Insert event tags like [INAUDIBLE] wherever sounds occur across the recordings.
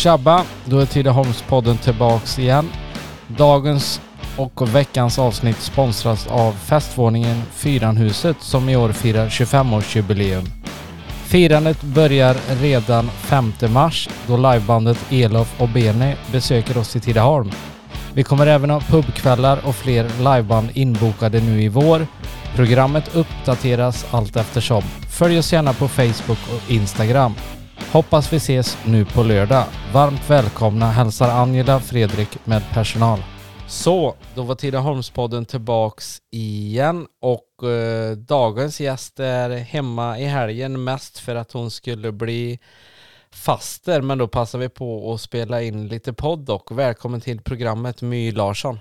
Tjabba! Då är Tidaholmspodden tillbaks igen. Dagens och veckans avsnitt sponsras av festvåningen Fyranhuset som i år firar 25-årsjubileum. Firandet börjar redan 5 mars då livebandet Elof och Bene besöker oss i Tidaholm. Vi kommer även ha pubkvällar och fler liveband inbokade nu i vår. Programmet uppdateras allt eftersom. Följ oss gärna på Facebook och Instagram. Hoppas vi ses nu på lördag. Varmt välkomna hälsar Angela Fredrik med personal. Så, då var Tidaholmspodden tillbaks igen och eh, dagens gäst är hemma i helgen mest för att hon skulle bli faster men då passar vi på att spela in lite podd och välkommen till programmet My Larsson.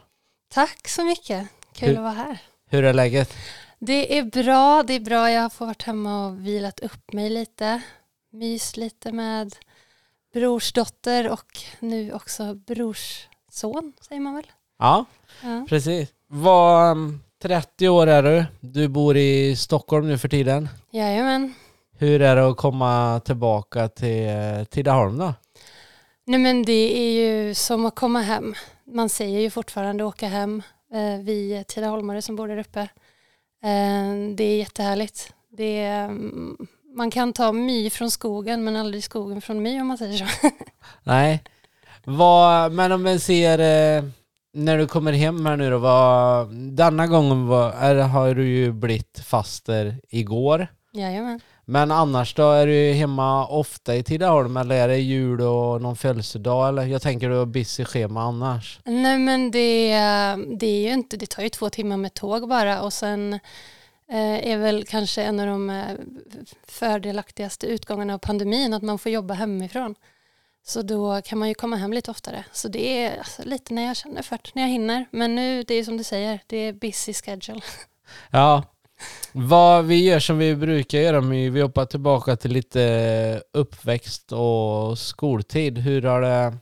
Tack så mycket, kul Hur- att vara här. Hur är läget? Det är bra, det är bra. Jag har fått varit hemma och vilat upp mig lite. Mys lite med brorsdotter och nu också brorsson, säger man väl? Ja, Ja. precis. Vad, mm, 30 år är du. Du bor i Stockholm nu för tiden. Jajamän. Hur är det att komma tillbaka till Tidaholm då? Nej men det är ju som att komma hem. Man säger ju fortfarande åka hem. Eh, vi tidaholmare som bor där uppe. Eh, det är jättehärligt. Det är, mm, man kan ta my från skogen men aldrig skogen från my om man säger så. [LAUGHS] Nej. Vad, men om vi ser eh, när du kommer hem här nu då, vad, denna gången var, är, har du ju blivit faster igår. Jajamän. Men annars då, är du hemma ofta i Tidaholm eller är det jul och någon födelsedag eller? Jag tänker du har busy schema annars. Nej men det, det är ju inte, det tar ju två timmar med tåg bara och sen eh, är väl kanske en av de eh, fördelaktigaste utgångarna av pandemin att man får jobba hemifrån. Så då kan man ju komma hem lite oftare. Så det är alltså, lite när jag känner för när jag hinner. Men nu, det är som du säger, det är busy schedule. [LAUGHS] Ja. Vad vi gör som vi brukar göra, vi hoppar tillbaka till lite uppväxt och skoltid. Hur har det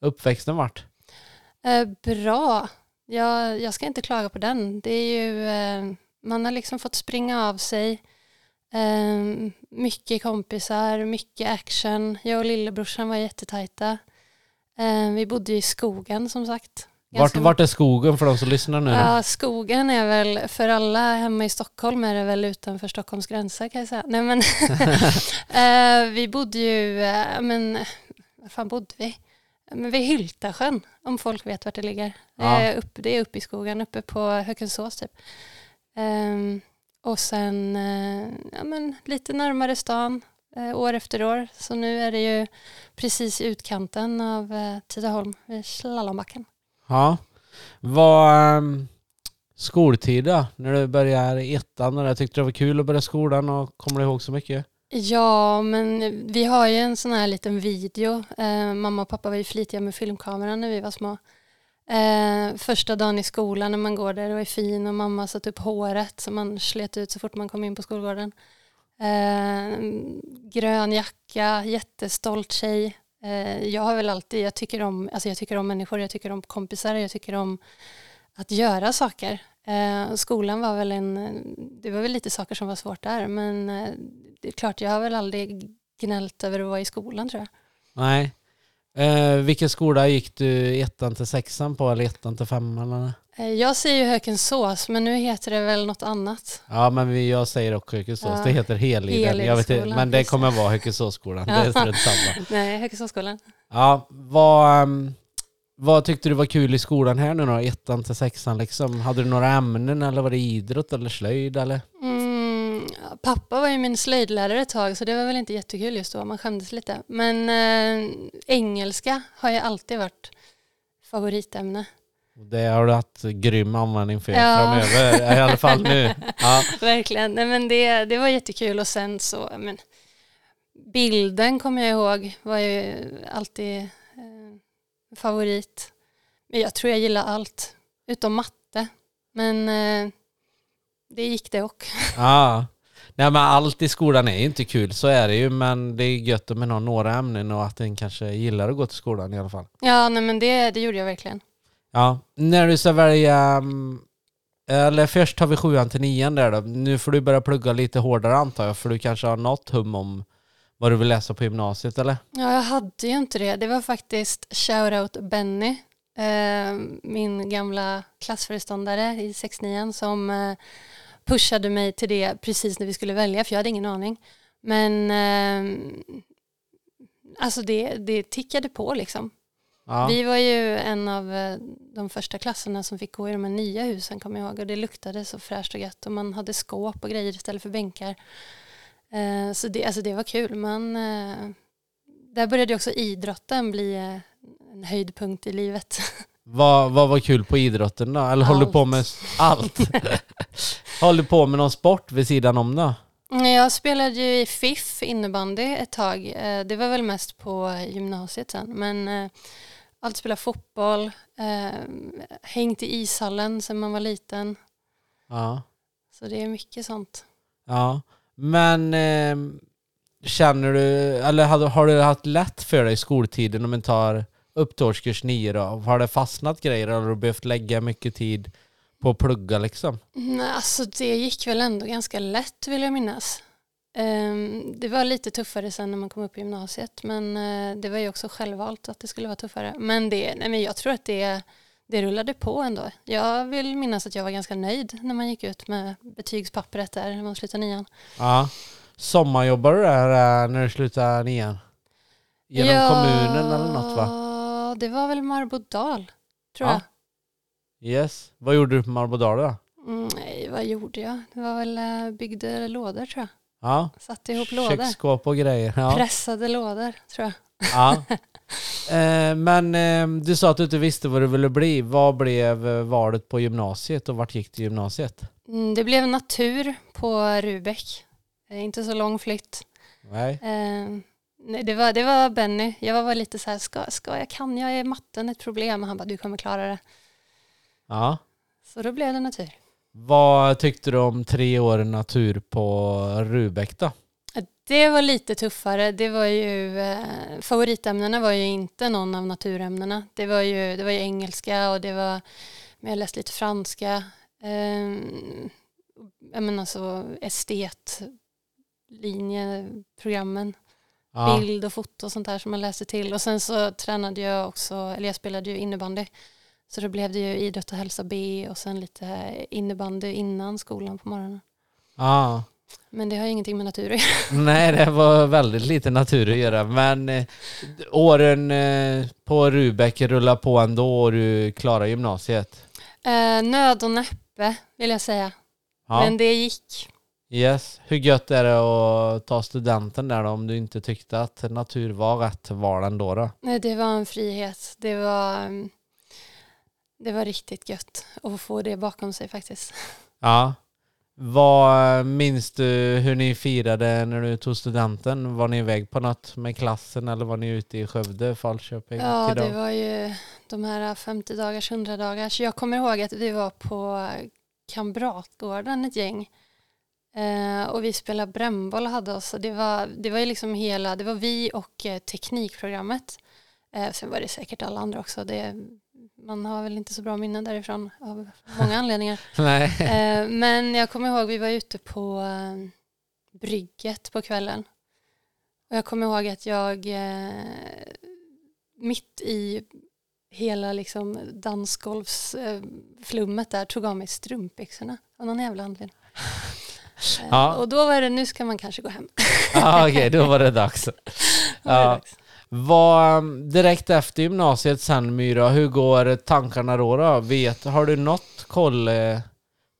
uppväxten varit? Eh, bra. Jag, jag ska inte klaga på den. Det är ju, eh, man har liksom fått springa av sig. Eh, mycket kompisar, mycket action. Jag och lillebrorsan var jättetajta. Eh, vi bodde ju i skogen som sagt. Vart, vart är skogen för de som lyssnar nu? Ja, skogen är väl, för alla hemma i Stockholm är det väl utanför Stockholms gränser kan jag säga. Nej men, [LAUGHS] eh, vi bodde ju, eh, men, var fan bodde vi? Men vid Hyltasjön, om folk vet vart det ligger. Ja. Eh, upp, det är uppe i skogen, uppe på Hökensås typ. Ehm, och sen eh, ja, men, lite närmare stan, eh, år efter år. Så nu är det ju precis i utkanten av eh, Tidaholm, vid Slalombacken. Ja. Vad um, skoltid då? När du började i ettan och jag tyckte det var kul att börja skolan och kommer du ihåg så mycket? Ja, men vi har ju en sån här liten video. Eh, mamma och pappa var ju flitiga med filmkameran när vi var små. Eh, första dagen i skolan när man går där och är fin och mamma satt upp håret som man slet ut så fort man kom in på skolgården. Eh, grön jacka, jättestolt tjej. Eh, jag har väl alltid, jag tycker, om, alltså jag tycker om människor, jag tycker om kompisar, jag tycker om att göra saker. Eh, skolan var väl en, det var väl lite saker som var svårt där men eh, det är klart jag har väl aldrig gnällt över att vara i skolan tror jag. Nej. Eh, vilken skola gick du ettan till sexan på eller ettan till femman? Eller? Eh, jag säger ju Hökensås men nu heter det väl något annat. Ja men vi, jag säger också Hökensås, Ja. det heter Heliden. Jag vet inte, men det kommer vara Hökensåsskolan, det är Ja. strunt samma. Nej, Hökensåsskolan. Ja, vad, um, vad tyckte du var kul i skolan här nu då? Ettan till sexan liksom. Hade du några ämnen eller var det idrott eller slöjd eller? Mm, ja, pappa var ju min slöjdlärare ett tag så det var väl inte jättekul just då, man skämdes lite. Men eh, engelska har ju alltid varit favoritämne. Det har du haft grym användning för Ja. framöver, i alla fall nu. [LAUGHS] Ja. Verkligen, Nej, men det, det var jättekul och sen så, men, bilden kommer jag ihåg var ju alltid eh, favorit. Men jag tror jag gillar allt, utom matte. Men eh, det gick det och. ja. Nej men allt i skolan är ju inte kul, så är det ju. Men det är gött om man har några ämnen och att en kanske gillar att gå till skolan i alla fall. Ja, nej, men det, det gjorde jag verkligen. Ja, när du ska välja, mm, eller först tar vi sjuan till nian där då. Nu får du börja plugga lite hårdare antar jag, för du kanske har något hum om vad du vill läsa på gymnasiet eller? Ja, jag hade ju inte det. Det var faktiskt shoutout Benny, eh, min gamla klassföreståndare i 69 som eh, pushade mig till det precis när vi skulle välja, för jag hade ingen aning. Men eh, alltså det, det tickade på liksom. Ja. Vi var ju en av eh, de första klasserna som fick gå i de här nya husen kommer jag ihåg och det luktade så fräscht och gött och man hade skåp och grejer istället för bänkar. Eh, Så det, alltså det var kul. Man, eh, där började också idrotten bli eh, en höjdpunkt i livet. [LAUGHS] Vad, vad var kul på idrotten då? Eller håller du på Allt. med allt? [LAUGHS] håller du på med någon sport vid sidan om då? Jag spelade ju i FIF innebandy ett tag. Eh, Det var väl mest på gymnasiet sen. Men eh, allt spela fotboll, eh, hängt i ishallen sedan man var liten. Ja. Så det är mycket sånt. Ja. Men eh, känner du, eller har, har du haft lätt för dig i skoltiden om man tar upp till årskurs 9 då? Har det fastnat grejer eller har du behövt lägga mycket tid på att plugga liksom? Nej, alltså det gick väl ändå ganska lätt vill jag minnas. Ehm, Det var lite tuffare sen när man kom upp i gymnasiet men eh, det var ju också självvalt att det skulle vara tuffare. Men, det, nej, men jag tror att det, det rullade på ändå. Jag vill minnas att jag var ganska nöjd när man gick ut med betygspappret där när man slutade nian. Ja. Sommarjobbar du där eh, när du slutar nian? Genom Ja, kommunen eller något va? Ja, det var väl Marbodal tror Ja. jag. Yes. Vad gjorde du på Marbodal då? Mm, nej, vad gjorde jag? Det var väl eh, byggde lådor tror jag. Ja. Satte ihop lådor. Köksskåp och grejer. Ja. Pressade lådor tror jag. ja. [LAUGHS] Eh, men eh, du sa att du inte visste vad du ville bli. Vad blev eh, valet på gymnasiet och vart gick du gymnasiet? Mm, Det blev natur på Rubäck. Eh, Inte så lång flytt. Nej. Eh, nej, det, var, det var Benny. Jag var bara lite så här, ska, ska jag, kan jag, är matten ett problem? Och han bara, du kommer klara det. Ja. Så då blev det natur. Vad tyckte du om tre år natur på Rubäck då? Det var lite tuffare. Det var ju, eh, favoritämnena var ju inte någon av naturämnena. Det var ju, det var ju engelska och det var, men jag läste lite franska. Eh, jag menar så estetlinjeprogrammen. Ja. bild och foto och sånt där som man läste till. Och sen så tränade jag också, eller jag spelade ju innebandy. Så då blev det ju idrott och hälsa B och sen lite innebandy innan skolan på morgonen. ja. Men det har ju ingenting med natur att göra. [LAUGHS] Nej, det var väldigt lite natur att göra. Men eh, åren eh, på Rubäck rullar på ändå och du klarar gymnasiet. Eh, nöd och näppe vill jag säga. Ja. Men det gick. Yes. Hur gött är det att ta studenten där då, om du inte tyckte att natur var rätt val ändå då? Nej, Det var en frihet. Det var, mm, det var riktigt gött att få det bakom sig faktiskt. Ja. Vad minns du hur ni firade när du tog studenten? Var ni iväg på något med klassen eller var ni ute i Skövde, Falköping? Ja, det var ju de här 50 dagars, 100 dagars. Jag kommer ihåg att vi var på Kamratgården ett gäng. Eh, och vi spelade brännboll och hade oss. Det, var, det var ju liksom hela, det var vi och eh, teknikprogrammet. Eh, sen var det säkert alla andra också. Det, man har väl inte så bra minnen därifrån av många anledningar. [LAUGHS] Eh, men jag kommer ihåg vi var ute på eh, brygget på kvällen. Och jag kommer ihåg att jag eh, mitt i hela liksom dansgolvsflummet där tog av mig strumpbyxorna av någon jävla anledning. Eh, Ja. Och då var det, nu ska man kanske gå hem. ah, Okej, då var det dags. [LAUGHS] Var det Ja. dags. Vad, direkt efter gymnasiet sen Myra, hur går tankarna då? då? Vet, har du något koll eh,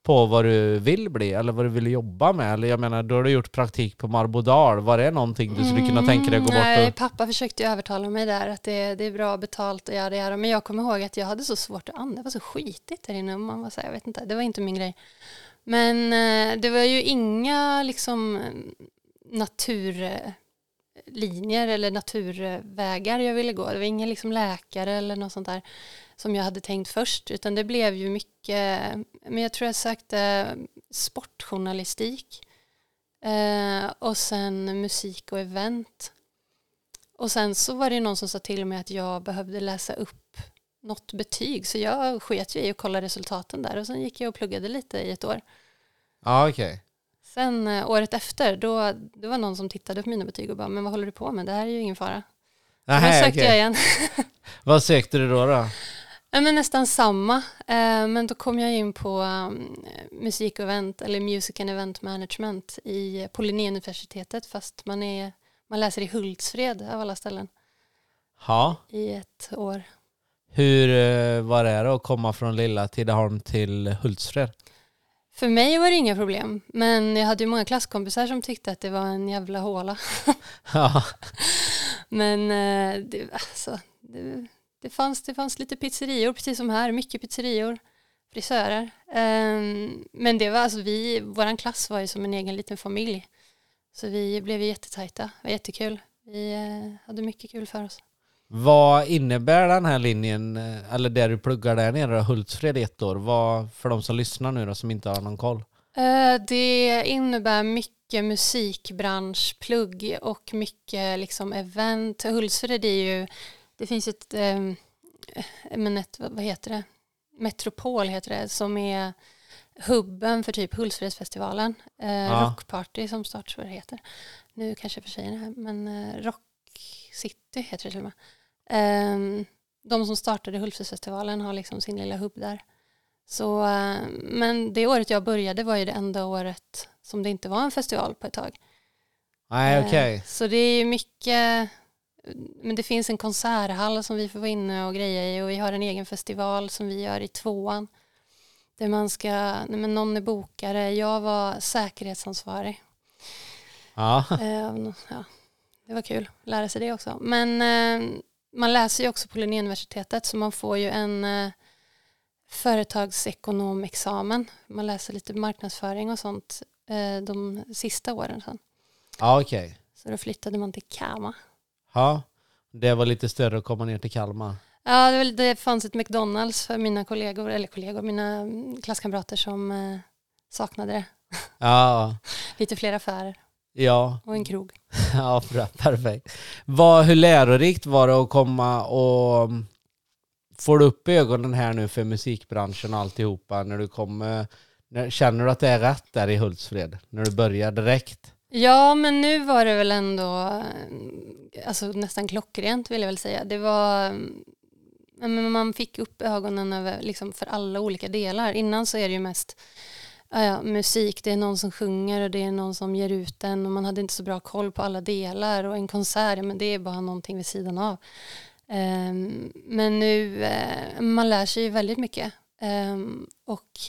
på vad du vill bli eller vad du vill jobba med? Eller jag menar, då har du gjort praktik på Marbodal. Var det någonting du skulle kunna tänka dig att gå Mm, Nej, bort och... pappa försökte övertala mig där att det, det är bra betalt och göra det Men jag kommer ihåg att jag hade så svårt att andas. Det var så skitigt där inne. Man var så här, jag vet inte, det var inte min grej. Men eh, det var ju inga liksom linjer eller naturvägar jag ville gå. Det var ingen liksom läkare eller något sånt där som jag hade tänkt först. Utan det blev ju mycket, men jag tror jag sökte sportjournalistik. Eh, och sen musik och event. Och sen så var det någon som sa till mig att jag behövde läsa upp något betyg. Så jag sket ju i att kolla resultaten där och sen gick jag och pluggade lite i ett år. Ja, okej. Sen eh, året efter, då det var någon som tittade på mina betyg och bara, men vad håller du på med? Det här är ju ingen fara. Så då sökte okej. jag igen. [LAUGHS] Vad sökte du då? då? Ja, men nästan samma, eh, men då kom jag in på um, musik och event, eller music and event management i, på Linnéuniversitetet, fast man, är, man läser i Hultsfred av alla ställen Ja. i ett år. Hur eh, var det då att komma från lilla Tidaholm till Hultsfred? För mig var det inga problem, men jag hade ju många klasskompisar som tyckte att det var en jävla håla. [LAUGHS] Ja. Men eh, det, alltså, det, det, fanns, det fanns lite pizzerior, precis som här, mycket pizzerior, frisörer. Ehm, men det var alltså vi, våran klass var ju som en egen liten familj. Så vi blev jättetajta, det var jättekul. Vi eh, hade mycket kul för oss. Vad innebär den här linjen, eh, eller det du pluggar där nere, Hultsfred ett år? Vad, för de som lyssnar nu då, som inte har någon koll. Eh, Det innebär mycket musikbranschplugg och mycket liksom event. Hultsfred är ju, det finns ett, eh, men ett, vad heter det, Metropol heter det, som är hubben för typ Hultsfredsfestivalen. Eh, Ja. Rockparty som det heter. Nu kanske för sig det här, men eh, Rock City heter det till och med. Eh, de som startade Hultsfredsfestivalen har liksom sin lilla hubb där. Så, eh, men det året jag började var ju det enda året som det inte var en festival på ett tag. Nej, Eh, okej. Så det är ju mycket, men det finns en konserthall som vi får vara inne och greja i och vi har en egen festival som vi gör i tvåan. Där man ska, nej men någon är bokare, jag var säkerhetsansvarig. Ja. Ja, det var kul, lära sig det också. Men man läser ju också på Linnéuniversitetet så man får ju en eh, företagsekonomexamen. Man läser lite marknadsföring och sånt eh, de sista åren sen. Ja, okej. Så då flyttade man till Kama. Ja. Det var lite större att komma ner till Kalmar. Ja, det, var- det fanns ett McDonalds för mina kollegor, eller kollegor, mina mm, klasskamrater som eh, saknade det. Ja, [LAUGHS] Lite fler affärer ja, och en krog. [LAUGHS] ja bra, perfekt. Vad, hur lärorikt var det att komma och får du upp ögonen här nu för musikbranschen och alltihopa när du kommer? När, känner du att det är rätt där i Hultsfred? När du börjar direkt? Ja, men nu var det väl ändå eh, alltså, nästan klockrent vill jag väl säga. Det var, mm, men man fick upp ögonen över, liksom, för alla olika delar. Innan så är det ju mest ja, ja, musik, det är någon som sjunger och det är någon som ger ut den och man hade inte så bra koll på alla delar och en konsert, ja, men det är bara någonting vid sidan av. Um, men nu, uh, man lär sig ju väldigt mycket. um, och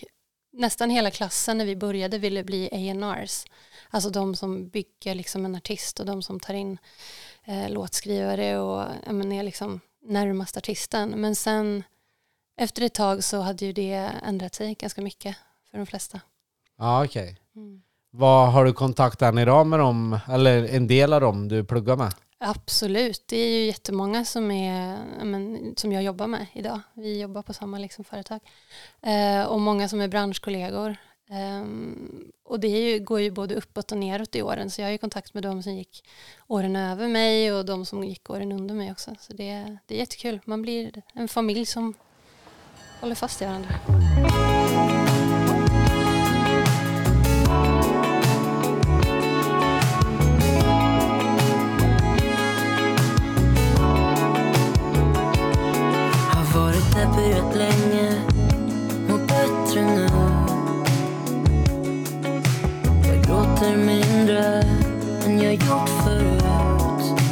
nästan hela klassen när vi började ville bli A&Rs. Alltså de som bygger liksom en artist och de som tar in eh, låtskrivare och ja, men är liksom närmast artisten. Men sen efter ett tag så hade ju det ändrat sig ganska mycket för de flesta. Ja, okej. Mm. Vad Har du kontakt än idag med dem, eller en del av dem du pluggar med? Absolut, det är ju jättemånga som, är, men, som jag jobbar med idag. Vi jobbar på samma liksom, företag. Eh, och många som är branschkollegor. Ehm, och det ju, går ju både uppåt och neråt i åren. Så jag har ju kontakt med de som gick åren över mig och de som gick åren under mig också. Så det, det är jättekul. Man blir en familj som håller fast i varandra. Jag gjort förut.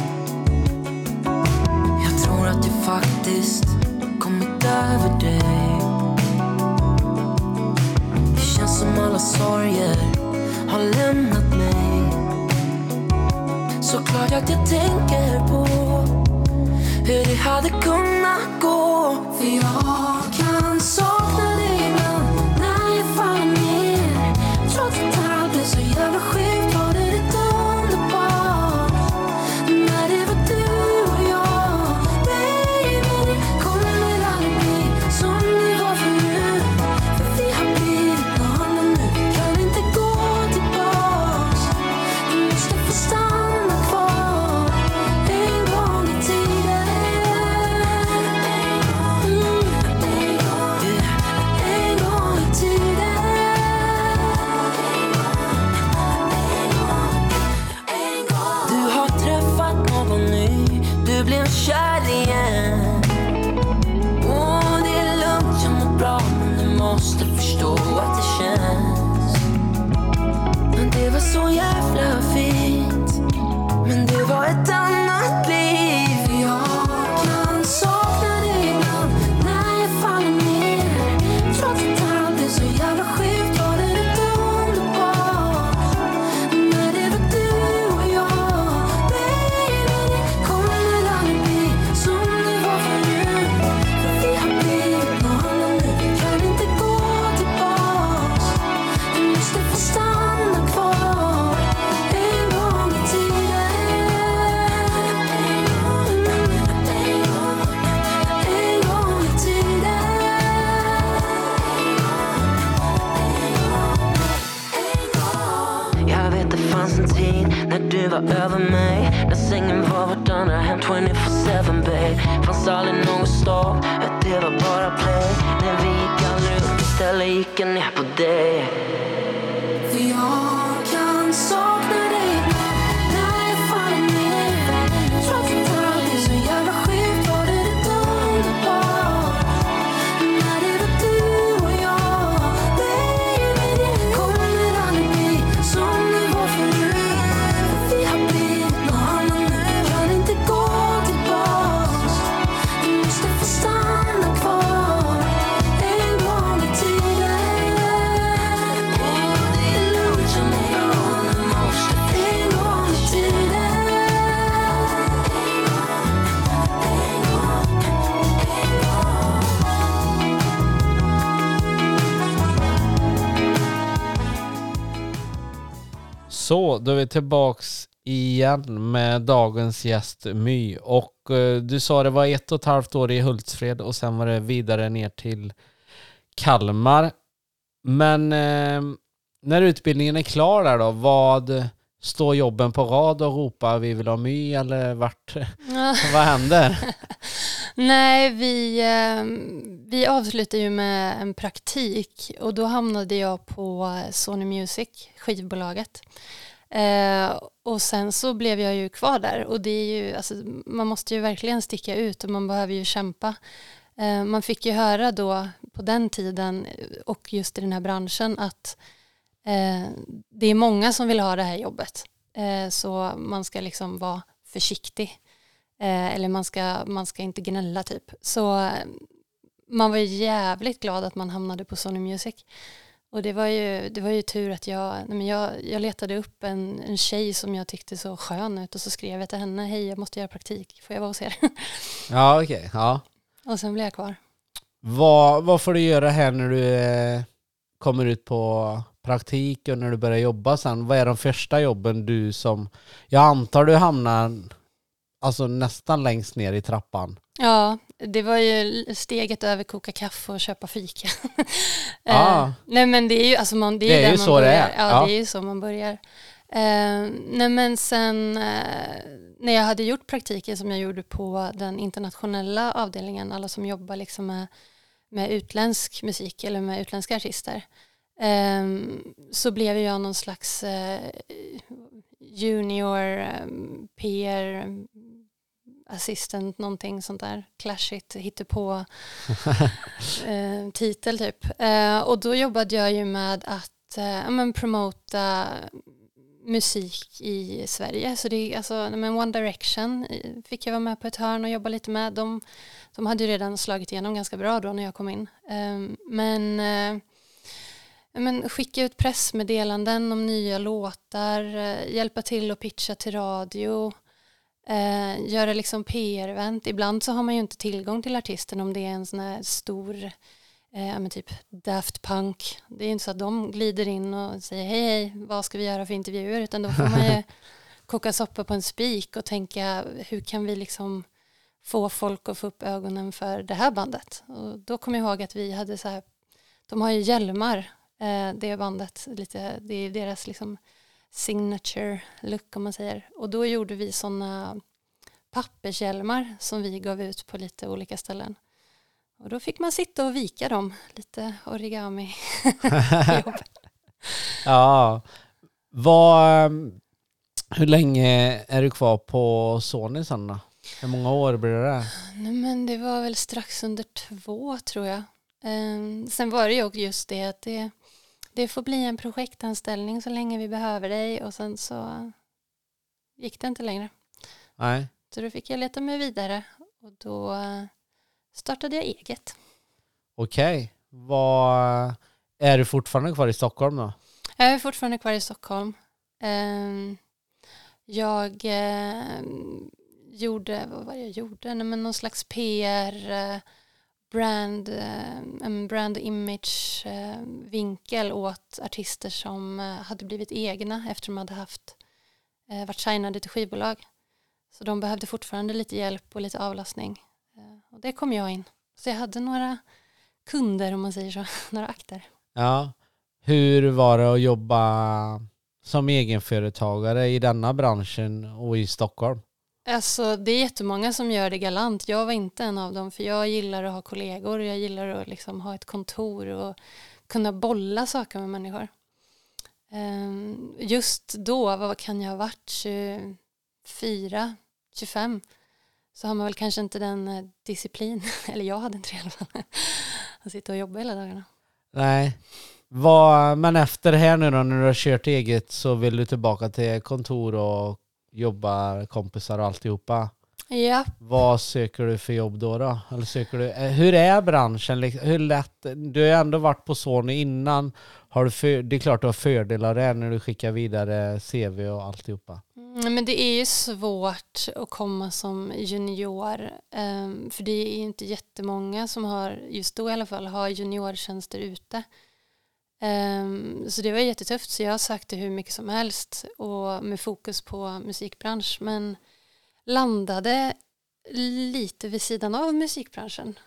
Jag tror att jag faktiskt kommit över dig. Det känns som alla sorger har lämnat mig. Såklart att jag tänker på hur det hade kunnat upp gick jag ner på det? Så, då är vi tillbaks igen med dagens gäst My. Och eh, du sa det var ett och ett halvt år i Hultsfred och sen var det vidare ner till Kalmar. Men eh, när utbildningen är klar där då, vad står jobben på rad och ropar vi vill ha My eller vart, [LAUGHS] vad händer? Nej, vi, eh, vi avslutade ju med en praktik och då hamnade jag på Sony Music, skivbolaget. Eh, och sen så blev jag ju kvar där och det är ju, alltså, man måste ju verkligen sticka ut och man behöver ju kämpa. Eh, man fick ju höra då på den tiden och just i den här branschen att det är många som vill ha det här jobbet. Eh, så man ska liksom vara försiktig. Eh, eller man ska, man ska inte gnälla typ. Så eh, man var jävligt glad att man hamnade på Sony Music. Och det var ju, det var ju tur att jag, nej men jag, jag letade upp en, en tjej som jag tyckte så skön ut och så skrev jag till henne, hej jag måste göra praktik, får jag vara hos er? [LAUGHS] Ja, okej. Ja. och sen blev jag kvar. Vad, vad får du göra här när du eh, kommer ut på praktik och när du börjar jobba sen? Vad är de första jobben du som... Jag antar du hamnar alltså nästan längst ner i trappan. Ja, det var ju steget över koka kaffe och köpa fika. [LAUGHS] Ah. eh, nej men det är ju, alltså man, det är Det är ju så det börjar. är. Ja, Ja. det är ju så man börjar. Eh, nej men sen eh, när jag hade gjort praktiken som jag gjorde på den internationella avdelningen, alla som jobbar liksom med, med utländsk musik eller med utländska artister, så blev jag någon slags eh, junior eh, PR assistant, någonting sånt där clashigt, hittepå [LAUGHS] eh, titel typ. Eh, och då jobbade jag ju med att eh, men promota musik i Sverige. Så det är alltså, men One Direction eh, fick jag vara med på ett hörn och jobba lite med. De, de hade ju redan slagit igenom ganska bra då när jag kom in. Eh, men men skicka ut pressmeddelanden om nya låtar, eh, hjälpa till att pitcha till radio, eh, göra liksom PR-event. Ibland så har man ju inte tillgång till artisten om det är en sån här stor, eh, men typ Daft Punk. Det är inte så att de glider in och säger hej hej, vad ska vi göra för intervjuer? Utan då får man ju [LAUGHS] koka soppa på en spik och tänka hur kan vi liksom få folk att få upp ögonen för det här bandet? Och då kommer jag ihåg att vi hade så här, de har ju hjälmar, eh, det bandet, lite, det är deras liksom signature look om man säger. Och då gjorde vi sådana pappershjälmar som vi gav ut på lite olika ställen. Och då fick man sitta och vika dem, lite origami. [LAUGHS] Ja. Vad, ehm, hur länge är du kvar på Sony sen då? Hur många år blir det? Nej, men det var väl strax under två tror jag. Ehm, sen var det ju just det att det, det får bli en projektanställning så länge vi behöver dig och sen så gick det inte längre. Nej. Så då fick jag leta mig vidare och då startade jag eget. Okej. Vad... Är du fortfarande kvar i Stockholm då? Jag är fortfarande kvar i Stockholm. Ehm, Jag eh, gjorde, vad var det jag gjorde? Nej, men någon slags PR, eh, brand, eh, en brand image eh, vinkel åt artister som eh, hade blivit egna efter de hade haft varit signade till skivbolag. Så de behövde fortfarande lite hjälp och lite avlastning. Och det kom jag in. Så jag hade några kunder om man säger så, [LAUGHS] några akter. Ja. Hur var det att jobba som egenföretagare i denna branschen och i Stockholm? Alltså det är jättemånga som gör det galant. Jag var inte en av dem för jag gillar att ha kollegor. Jag gillar att liksom ha ett kontor och kunna bolla saker med människor. Ehm, just då, vad kan jag ha varit, 24, 25, så har man väl kanske inte den eh, disciplin, [LAUGHS] eller jag hade inte det i alla fall, [LAUGHS] att sitta och jobba hela dagarna. Nej. Vad, men efter det här nu då, när du har kört eget så vill du tillbaka till kontor och jobba kompisar och alltihopa. Ja, Vad söker du för jobb då? då? Eller söker du, eh, hur är branschen? Hur lätt, du har ju ändå varit på Sony innan. Har du för, det är klart du har fördelar där när du skickar vidare CV och alltihopa. Mm, men det är ju svårt att komma som junior. ehm, för det är inte jättemånga som har, just då i alla fall, har juniortjänster ute. Ehm, så det var jättetufft så jag sökte hur mycket som helst och med fokus på musikbransch. Men landade lite vid sidan av musikbranschen.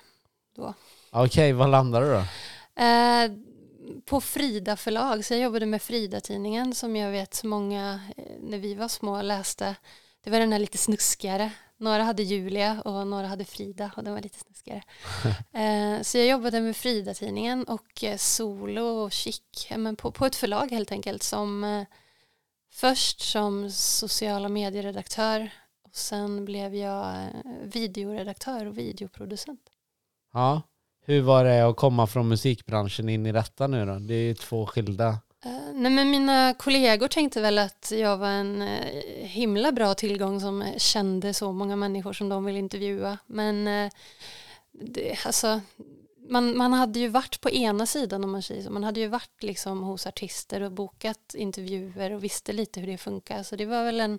Okej, vad landar du då? Eh, på Frida förlag, så jag jobbade med Frida-tidningen som jag vet många eh, när vi var små läste. Det var den här lite snuskigare. Några hade Julia och några hade Frida och den var lite snuskigare. [LAUGHS] eh, så jag jobbade med Frida-tidningen och eh, Solo och Chic, men på, på ett förlag helt enkelt som eh, först som sociala medieredaktör och sen blev jag videoredaktör och videoproducent. Ja. Hur var det att komma från musikbranschen in i detta nu då? Det är ju två skilda. Eh, nej men mina kollegor tänkte väl att jag var en eh, himla bra tillgång som eh, kände så många människor som de vill intervjua. Men det, alltså, man, man hade ju varit på ena sidan om man säger så. Man hade ju varit liksom hos artister och bokat intervjuer och visste lite hur det funkar. Så det var väl en,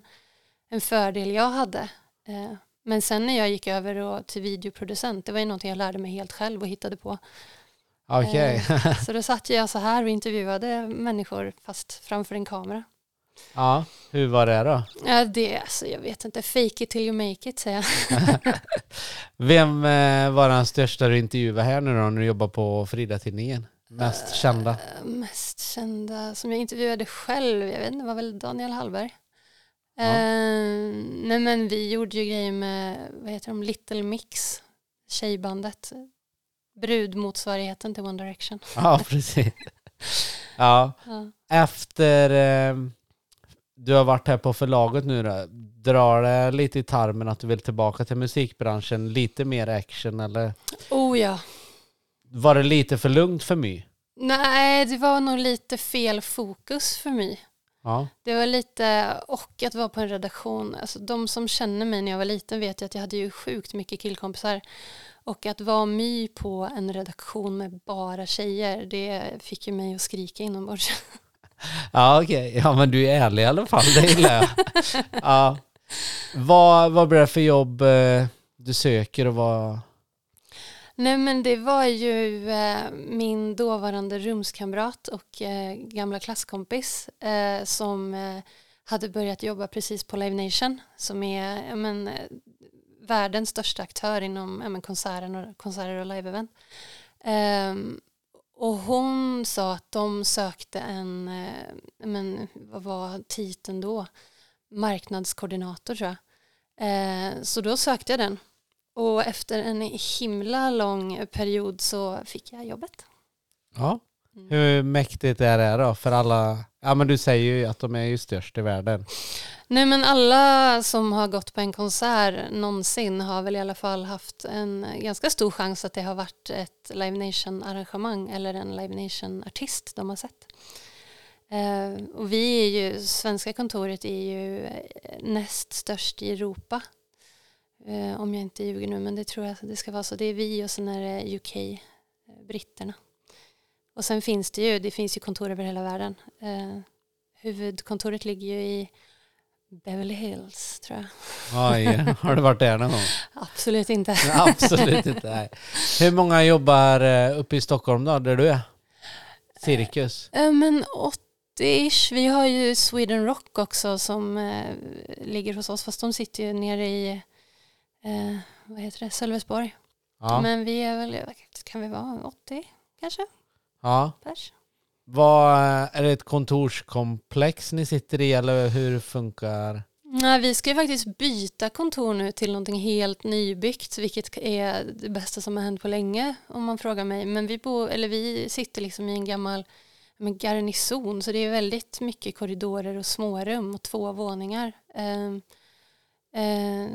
en fördel jag hade. Men sen när jag gick över till videoproducent, det var ju någonting jag lärde mig helt själv och hittade på. Okej. [LAUGHS] Så då satt jag så här och intervjuade människor fast framför en kamera. ja, hur var det då? Ja, det, alltså, jag vet inte, fake it till you make it säger jag. [LAUGHS] [LAUGHS] Vem eh, var den största du intervjuade här nu då när du jobbar på Frida-tidningen? Mest kända? Eh, mest kända som jag intervjuade själv, jag vet inte, var väl Daniel Hallberg. Ja. Eh, nej men vi gjorde ju grejer med, vad heter de, Little Mix, tjejbandet. Brudmotsvarigheten till One Direction. [LAUGHS] Ja, precis. [LAUGHS] Ja, Ja. efter eh, du har varit här på förlaget nu då, drar det lite i tarmen att du vill tillbaka till musikbranschen, lite mer action eller Oh ja. var det lite för lugnt för mig? Nej, det var nog lite fel fokus för mig. Ja, Det var lite, och att vara på en redaktion, alltså de som känner mig när jag var liten vet ju att jag hade ju sjukt mycket killkompisar. Och att vara my på en redaktion med bara tjejer, det fick ju mig att skrika inombords. [LAUGHS] ja okej. Ja, men du är ärlig i alla fall, det gillar jag. [LAUGHS] ja. Vad, vad blir det för jobb eh, du söker och vad... Nej men det var ju eh, min dåvarande rumskamrat och eh, gamla klasskompis eh, som eh, hade börjat jobba precis på Live Nation som är men, eh, världens största aktör inom men, konserten och, konserter och live-event. Ehm, och hon sa att de sökte en, eh, men, vad var titeln då? Marknadskoordinator tror jag. Eh, så då sökte jag den. Och efter en himla lång period så fick jag jobbet. Ja. Mm. Hur mäktigt är det då för alla? Ja men du säger ju att de är ju störst i världen. Nej men alla som har gått på en konsert någonsin har väl i alla fall haft en ganska stor chans att det har varit ett Live Nation-arrangemang eller en Live Nation-artist de har sett. Eh, och vi är ju, svenska kontoret är ju eh, näst störst i Europa. Eh, om jag inte ljuger nu, men det tror jag det ska vara så. Det är vi och sen är det UK, eh, britterna. Och sen finns det ju, det finns ju kontor över hela världen. Eh, huvudkontoret ligger ju i Beverly Hills, tror jag. Oj, [LAUGHS] har du varit där någon gång? Absolut inte. Absolut inte. Nej. Hur många jobbar eh, uppe i Stockholm då, där du är? Cirkus? Eh, Men 80-ish. Vi har ju Sweden Rock också som eh, ligger hos oss, fast de sitter ju nere i, eh, vad heter det, Sölvesborg. Ja. Men vi är väl, kan vi vara 80 kanske, ja. pers? Vad, är det ett kontorskomplex ni sitter i eller hur funkar? Nej, vi ska ju faktiskt byta kontor nu till någonting helt nybyggt, vilket är det bästa som har hänt på länge om man frågar mig. Men vi, bor, eller vi sitter liksom i en gammal men garnison, så det är väldigt mycket korridorer och smårum och två våningar. Eh,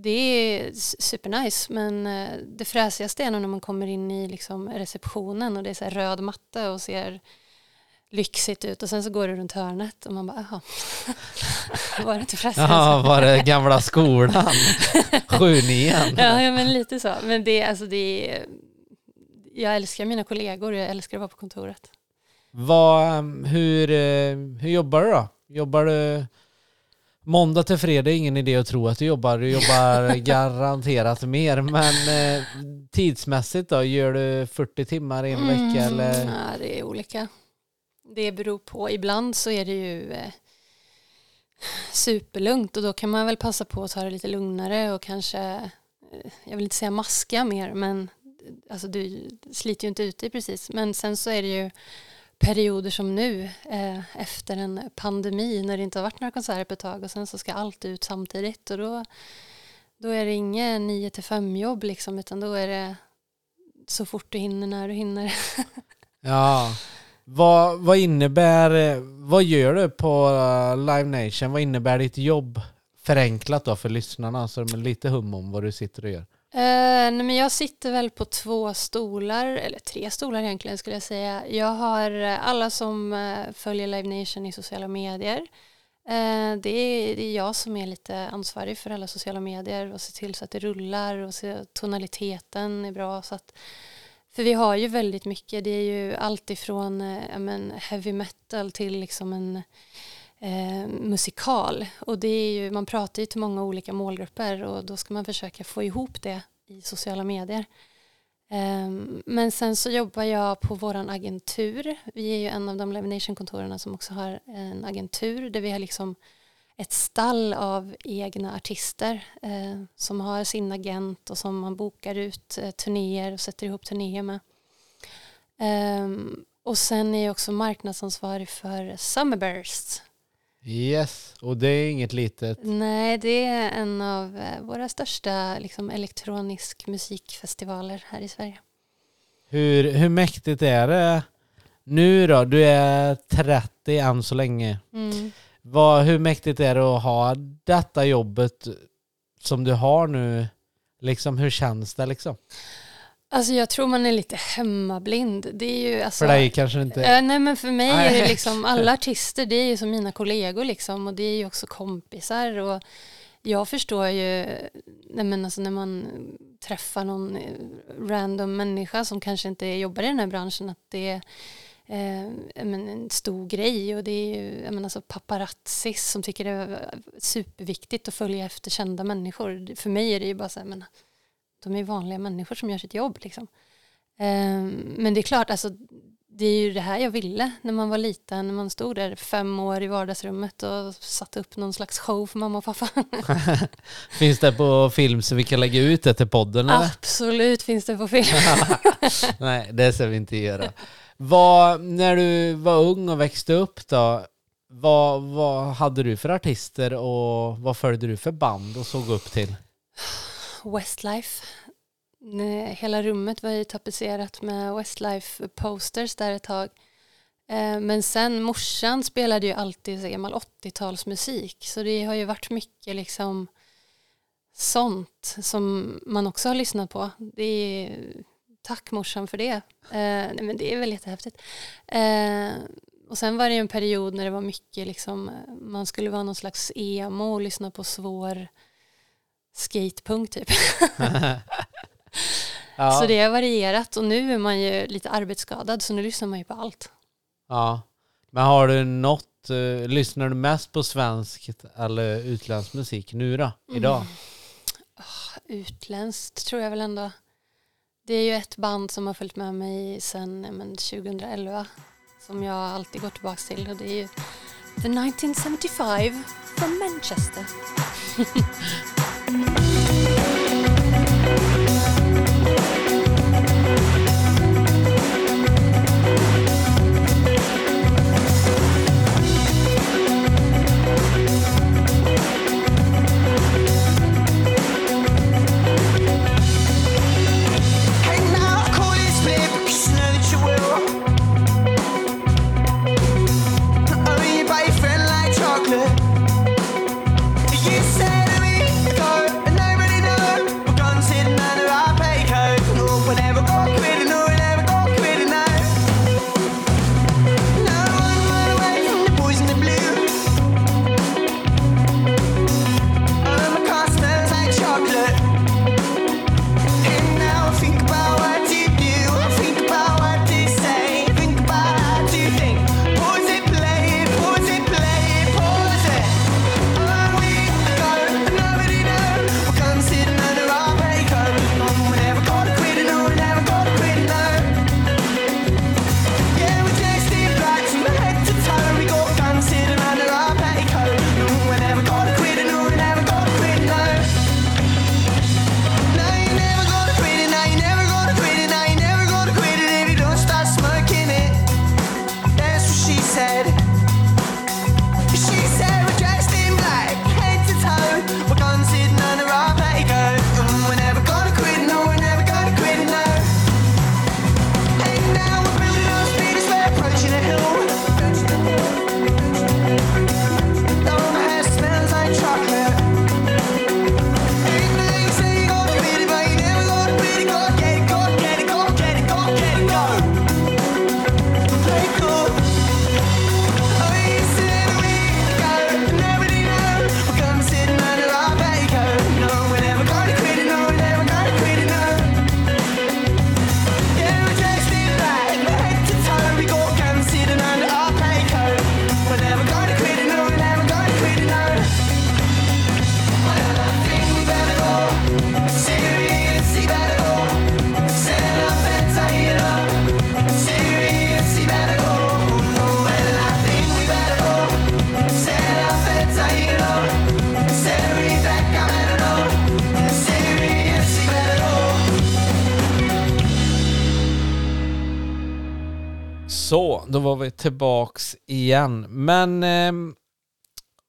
det är supernice, men eh, det fräsigaste är nog när man kommer in i liksom receptionen och det är så röd matta och ser lyxigt ut och sen så går det runt hörnet och man bara, jaha, [LAUGHS] var det inte fräsigt? Ja, var det gamla skolan? [LAUGHS] Sju nian? Ja, ja, men lite så. Men det, alltså det är, jag älskar mina kollegor, jag älskar att vara på kontoret. Vad, um, hur, eh, hur jobbar du då? Jobbar du måndag till fredag? Ingen idé att tro att du jobbar. Du jobbar [LAUGHS] garanterat mer. Men eh, tidsmässigt då? Gör du 40 timmar i en vecka eller? Mm, Ja, det är olika. Det beror på. Ibland så är det ju eh, superlugnt och då kan man väl passa på att ta det lite lugnare och kanske, eh, jag vill inte säga maska mer, men alltså du sliter ju inte ut dig precis. Men sen så är det ju perioder som nu eh, efter en pandemi när det inte har varit några konserter på ett tag och sen så ska allt ut samtidigt och då, då är det inget 9 till 5 jobb liksom utan då är det så fort du hinner när du hinner. [LAUGHS] Ja. Vad, vad innebär, vad gör du på eh, Live Nation? Vad innebär ditt jobb förenklat då för lyssnarna så de är lite hum om vad du sitter och gör? Uh, nej men jag sitter väl på två stolar, eller tre stolar egentligen skulle jag säga. Jag har eh, alla som uh, följer Live Nation i sociala medier. Uh, det, är, det är jag som är lite ansvarig för alla sociala medier och ser till så att det rullar och ser, tonaliteten är bra. Så att, för vi har ju väldigt mycket, det är ju allt ifrån men heavy metal till liksom en eh, musikal. Och det är ju, man pratar ju till många olika målgrupper och då ska man försöka få ihop det i sociala medier. Ehm, men sen så jobbar jag på vår agentur. Vi är ju en av de Live Nation-kontoren som också har en agentur där vi har liksom ett stall av egna artister eh, som har sin agent och som man bokar ut eh, turnéer och sätter ihop turnéer med. Ehm, och sen är jag också marknadsansvarig för Summerburst. Yes, och det är inget litet. Nej, det är en av eh, våra största liksom, elektronisk musikfestivaler här i Sverige. Hur, hur mäktigt är det nu då? Du är 30 än så länge. Mm. Vad, hur mäktigt är det att ha detta jobbet som du har nu? Liksom, hur känns det liksom? Alltså jag tror man är lite hemmablind. Det är ju alltså, För dig kanske inte... Eh, nej men för mig är det Nej. liksom [LAUGHS] alla artister, det är ju som mina kollegor liksom och det är ju också kompisar och jag förstår ju, nej men alltså när man träffar någon eh, random människa som kanske inte jobbar i den här branschen att det är eh, men, en stor grej och det är ju jag men, alltså paparazzis som tycker det är superviktigt att följa efter kända människor. För mig är det ju bara så här, men de är vanliga människor som gör sitt jobb liksom. Eh, men det är klart, alltså det är ju det här jag ville när man var liten, när man stod där fem år i vardagsrummet och satte upp någon slags show för mamma och pappa. [LAUGHS] Finns det på film så vi kan lägga ut det till podden eller? Absolut finns det på film. [LAUGHS] Nej, det ska vi inte göra. Vad, när du var ung och växte upp då, vad, vad hade du för artister och vad följde du för band och såg upp till? Westlife. Hela rummet var ju tapetserat med Westlife posters där ett tag. Eh, men sen morsan spelade ju alltid så gammal 80-talsmusik så det har ju varit mycket liksom sånt som man också har lyssnat på. Det är, tack morsan för det. Eh, nej, men det är väl jättehäftigt. Eh, och sen var det en period när det var mycket liksom, man skulle vara någon slags emo och lyssna på svår skatepunk typ. [LAUGHS] ja. Så det har varierat och nu är man ju lite arbetsskadad så nu lyssnar man ju på allt. ja. Men har du något, eh, lyssnar du mest på svensk eller utländsk musik nu då, idag? Utländskt tror jag väl ändå. Det är ju ett band som har följt med mig sedan ja, men, 2011 som jag alltid går tillbaka till och det är ju The 1975 från Manchester. [LAUGHS] Så, var vi tillbaks igen. Men ehm,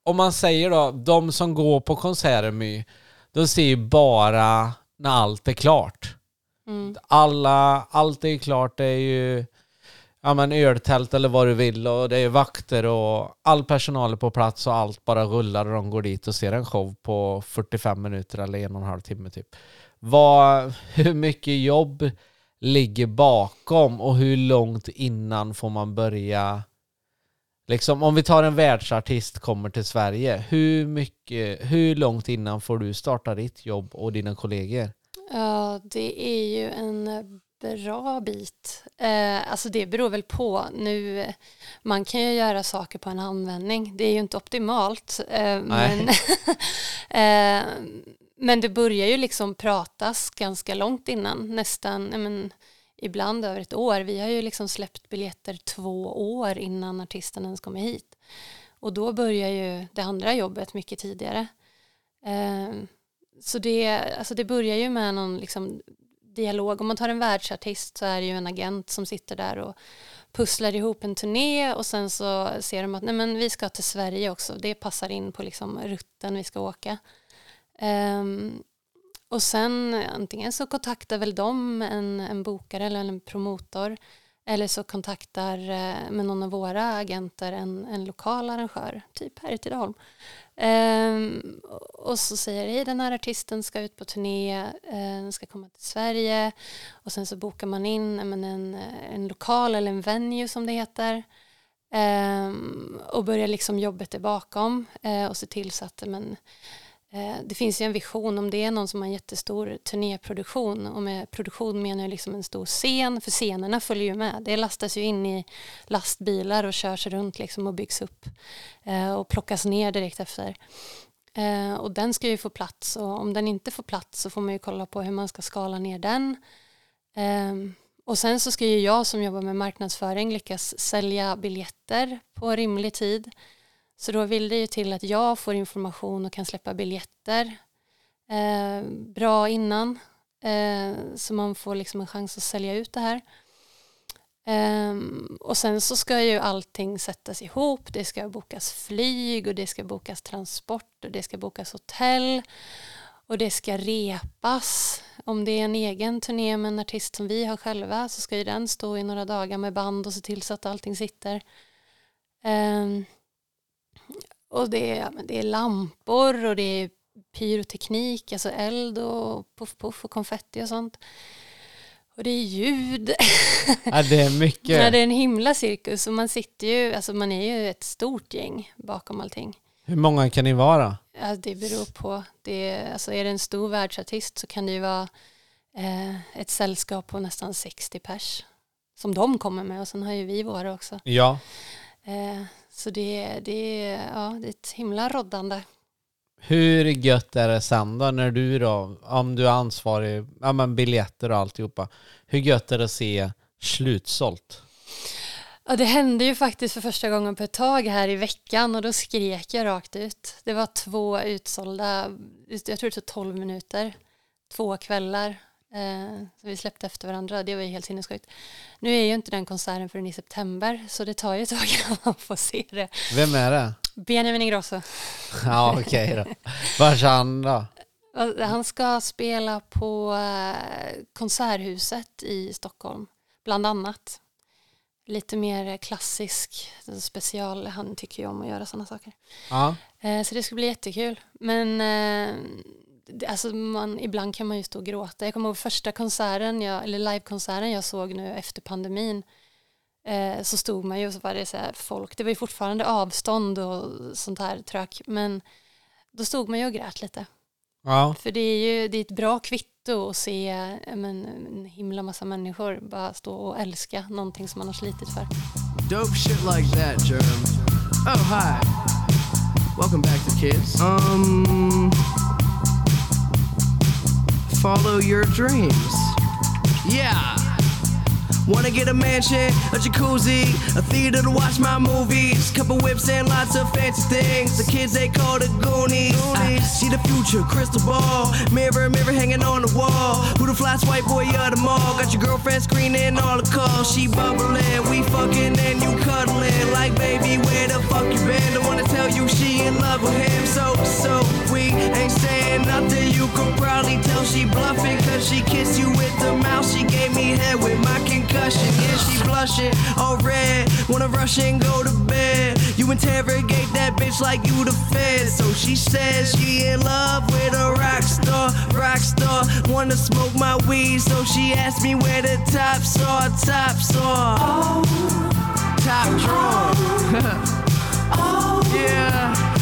om man säger då, de som går på konserter My, de ser ju bara när allt är klart. Mm. Alla, allt är klart, det är ju ja, men öltält eller vad du vill och det är vakter och all personal är på plats och allt bara rullar och de går dit och ser en show på 45 minuter eller en och en halv timme typ. Vad, [LAUGHS] hur mycket jobb ligger bakom och hur långt innan får man börja Liksom om vi tar en världsartist kommer till Sverige, hur mycket, hur långt innan får du starta ditt jobb och dina kollegor? Ja, det är ju en bra bit. Eh, alltså det beror väl på. Nu, man kan ju göra saker på en handvändning. Det är ju inte optimalt. Eh, men, [LAUGHS] eh, men det börjar ju liksom pratas ganska långt innan, nästan, men, ibland över ett år. Vi har ju liksom släppt biljetter två år innan artisten ens kommer hit. Och då börjar ju det andra jobbet mycket tidigare. Ehm, så det, alltså det börjar ju med någon liksom dialog. Om man tar en världsartist så är det ju en agent som sitter där och pusslar ihop en turné och sen så ser de att nej men vi ska till Sverige också. Det passar in på liksom rutten vi ska åka. Um, och sen antingen så kontaktar väl de en, en bokare eller en promotor Eller så kontaktar eh, med någon av våra agenter en, en lokal arrangör, typ här i Tidaholm. Um, och så säger hej den här artisten ska ut på turné, eh, den ska komma till Sverige och sen så bokar man in eh, men, en, eh, en lokal eller en venue som det heter um, och börjar liksom jobbet där bakom eh, och se till så att men, Eh, det finns ju en vision om det är någon som har en jättestor turnéproduktion och med produktion menar jag liksom en stor scen för scenerna följer ju med. Det lastas ju in i lastbilar och körs runt liksom och byggs upp eh, och plockas ner direkt efter. Eh, och den ska ju få plats och om den inte får plats så får man ju kolla på hur man ska skala ner den. Ehm, och sen så ska ju jag som jobbar med marknadsföring lyckas sälja biljetter på rimlig tid. Så då vill det ju till att jag får information och kan släppa biljetter eh, bra innan. Eh, så man får liksom en chans att sälja ut det här. Eh, och sen så ska ju allting sättas ihop. Det ska bokas flyg och det ska bokas transport och det ska bokas hotell. Och det ska repas. Om det är en egen turné med en artist som vi har själva så ska ju den stå i några dagar med band och se till så att allting sitter. Ehm, och det är, det är lampor och det är pyroteknik, alltså eld och puff puff och konfetti och sånt. Och det är ljud. Ja, det är mycket. Ja, det är en himla cirkus och man sitter ju, alltså man är ju ett stort gäng bakom allting. Hur många kan ni vara? Ja, det beror på. Det, alltså är det en stor världsartist så kan det ju vara eh, ett sällskap på nästan 60 pers som de kommer med och sen har ju vi våra också. Ja. Eh, så det, det, ja, det är ett himla roddande. Hur gött är det sen då när du då, om du är ansvarig, ja men biljetter och alltihopa. Hur gött är det att se slutsålt? Ja, det hände ju faktiskt för första gången på ett tag här i veckan och då skrek jag rakt ut. Det var två utsålda, jag tror det tog 12 minuter, två kvällar. Eh, så vi släppte efter varandra, det var ju helt sinnessjukt. Nu är ju inte den konserten förrän i september så det tar ju ett tag [LAUGHS] innan man får se det. Vem är det? Benjamin Ingrosso. [LAUGHS] Ja okej då. Vars han då? Han ska spela på eh, Konserthuset i Stockholm, bland annat. Lite mer klassisk special, han tycker ju om att göra sådana saker. Ja. Eh, Så det ska bli jättekul. Men alltså man, ibland kan man ju stå och gråta. Jag kommer ihåg första konserten, jag, eller livekonserten jag såg nu efter pandemin. Eh, så stod man ju och så var det så här folk, det var ju fortfarande avstånd och sånt här trök. Men då stod man ju och grät lite. Ja. För det är ju det är ett bra kvitto att se men, en himla massa människor bara stå och älska någonting som man har slitit för. Dope shit like that, Jerem. Oh, hi. Welcome back to kids. Um, follow your dreams. Yeah. Wanna get a mansion, a jacuzzi, a theater to watch my movies, couple whips and lots of fancy things. The kids they call the Goonies. I see the future, crystal ball, mirror, mirror hanging on the wall. Who the flash white boy of the mall? Got your girlfriend screening all the calls. She bubbling, we fucking and you cuddling. Like baby, where the fuck you been? Don't wanna tell you she in love with him. So so we ain't saying nothing. You could probably tell she bluffing, cause she kissed you with the mouth. She gave me head with my concussion. Yeah, she blushing, all red. Wanna rush and go to bed. You interrogate that bitch like you the fed. So she says she in love with a rock star, rock star. Wanna smoke my weed, so she asked me where the tops are, tops are. Top drawer. [LAUGHS] Oh. yeah.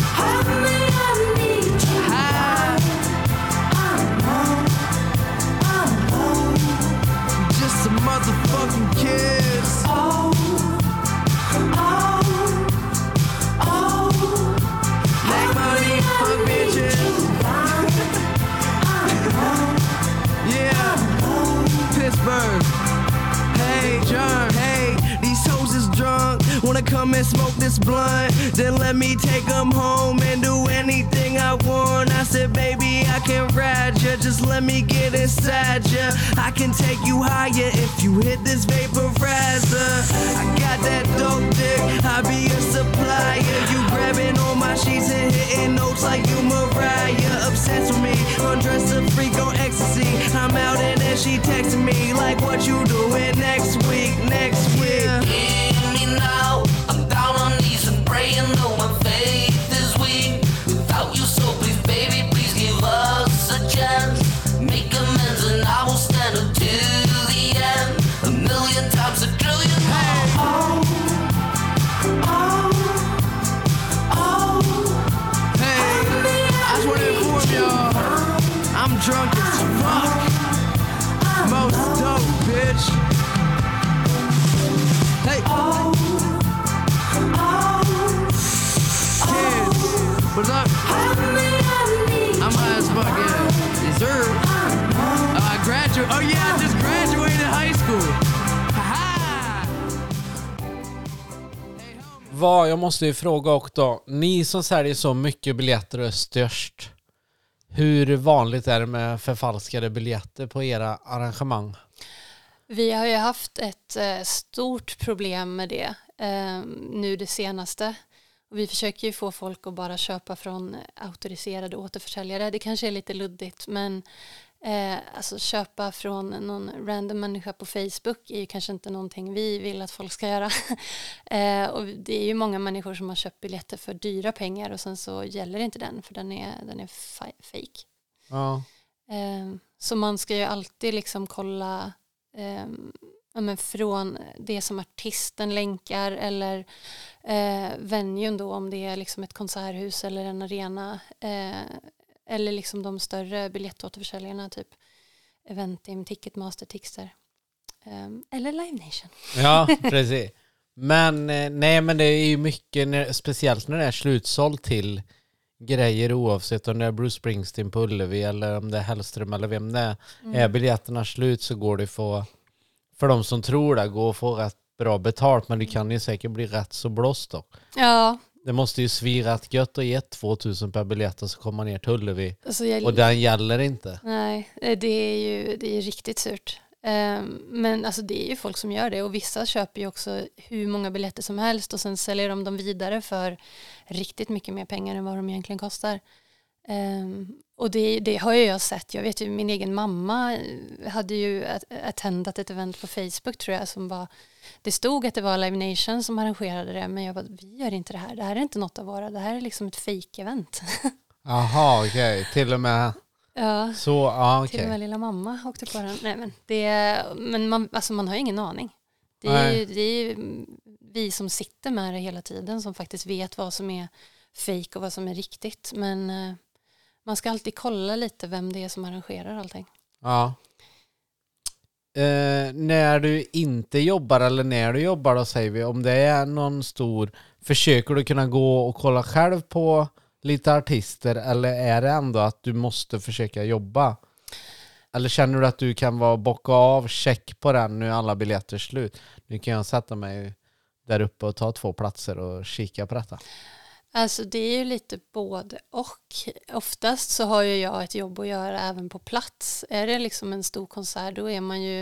Pittsburgh. Hey, John, hey, these hoes is drunk. Wanna come and smoke this blunt? Then let me take them home and do anything I. I said, baby, I can ride ya. Just let me get inside ya. I can take you higher if you hit this vaporizer. I got that dope dick. I be a supplier. You grabbing all my sheets and hitting notes like you Mariah. Obsessed with me. Undress a freak on ecstasy. I'm out and then she texts me like, what you doing next week? Next week. Yeah, me now. I'm down on knees and praying the Vad, jag måste ju fråga också. Ni som säljer så mycket biljetter och är störst. Hur vanligt är det med förfalskade biljetter på era arrangemang? Vi har ju haft ett eh, stort problem med det eh, nu det senaste. Vi försöker ju få folk att bara köpa från auktoriserade återförsäljare. Det kanske är lite luddigt men eh, alltså köpa från någon random människa på Facebook är ju kanske inte någonting vi vill att folk ska göra. [LAUGHS] eh, och det är ju många människor som har köpt biljetter för dyra pengar och sen så gäller inte den för den är, den är fake. Ja. Eh, så man ska ju alltid liksom kolla eh, ja, men från det som artisten länkar eller eh, venuen då om det är liksom ett konserthus eller en arena eh, eller liksom de större biljettåterförsäljarna typ Eventim, Ticketmaster, Tixter eh, eller Live Nation. Ja, [LAUGHS] precis. Men eh, nej, men det är ju mycket, när, speciellt när det är slutsålt till grejer oavsett om det är Bruce Springsteen på Ullevi eller om det är Hellström eller vem det är. Är biljetterna slut så går det få, för de som tror det, gå och få rätt bra betalt men det kan ju säkert bli rätt så blåst då. Ja, Det måste ju svira rätt gött och ge 2000 per biljett och så kommer man ner till Ullevi alltså jag, och den gäller inte. Nej, eh, det är ju det är riktigt surt. Ehm, Men alltså det är ju folk som gör det och vissa köper ju också hur många biljetter som helst och sen säljer de dem vidare för riktigt mycket mer pengar än vad de egentligen kostar. Och det, det har ju jag sett. Jag vet ju min egen mamma hade ju at- attendat ett event på Facebook tror jag som var det stod att det var Live Nation som arrangerade det men jag bara, vi gör inte det här. Det här är inte något av våra. Det här är liksom ett fake-event. [LAUGHS] Jaha, okej. Till och med ja. så, ja Till och med lilla mamma åkte på den. Nej, men det, men man, alltså man har ju ingen aning. Det är, ju, det är ju vi som sitter med det hela tiden som faktiskt vet vad som är fejk och vad som är riktigt. Men eh, man ska alltid kolla lite vem det är som arrangerar allting. Ja. Eh, när du inte jobbar eller när du jobbar då säger vi, om det är någon stor, försöker du kunna gå och kolla själv på lite artister eller är det ändå att du måste försöka jobba? Eller känner du att du kan vara bocka av, check på den, nu är alla biljetter slut. Nu kan jag sätta mig där uppe och ta två platser och kika på detta. Alltså det är ju lite både och. Oftast så har ju jag ett jobb att göra även på plats. Är det liksom en stor konsert då är man ju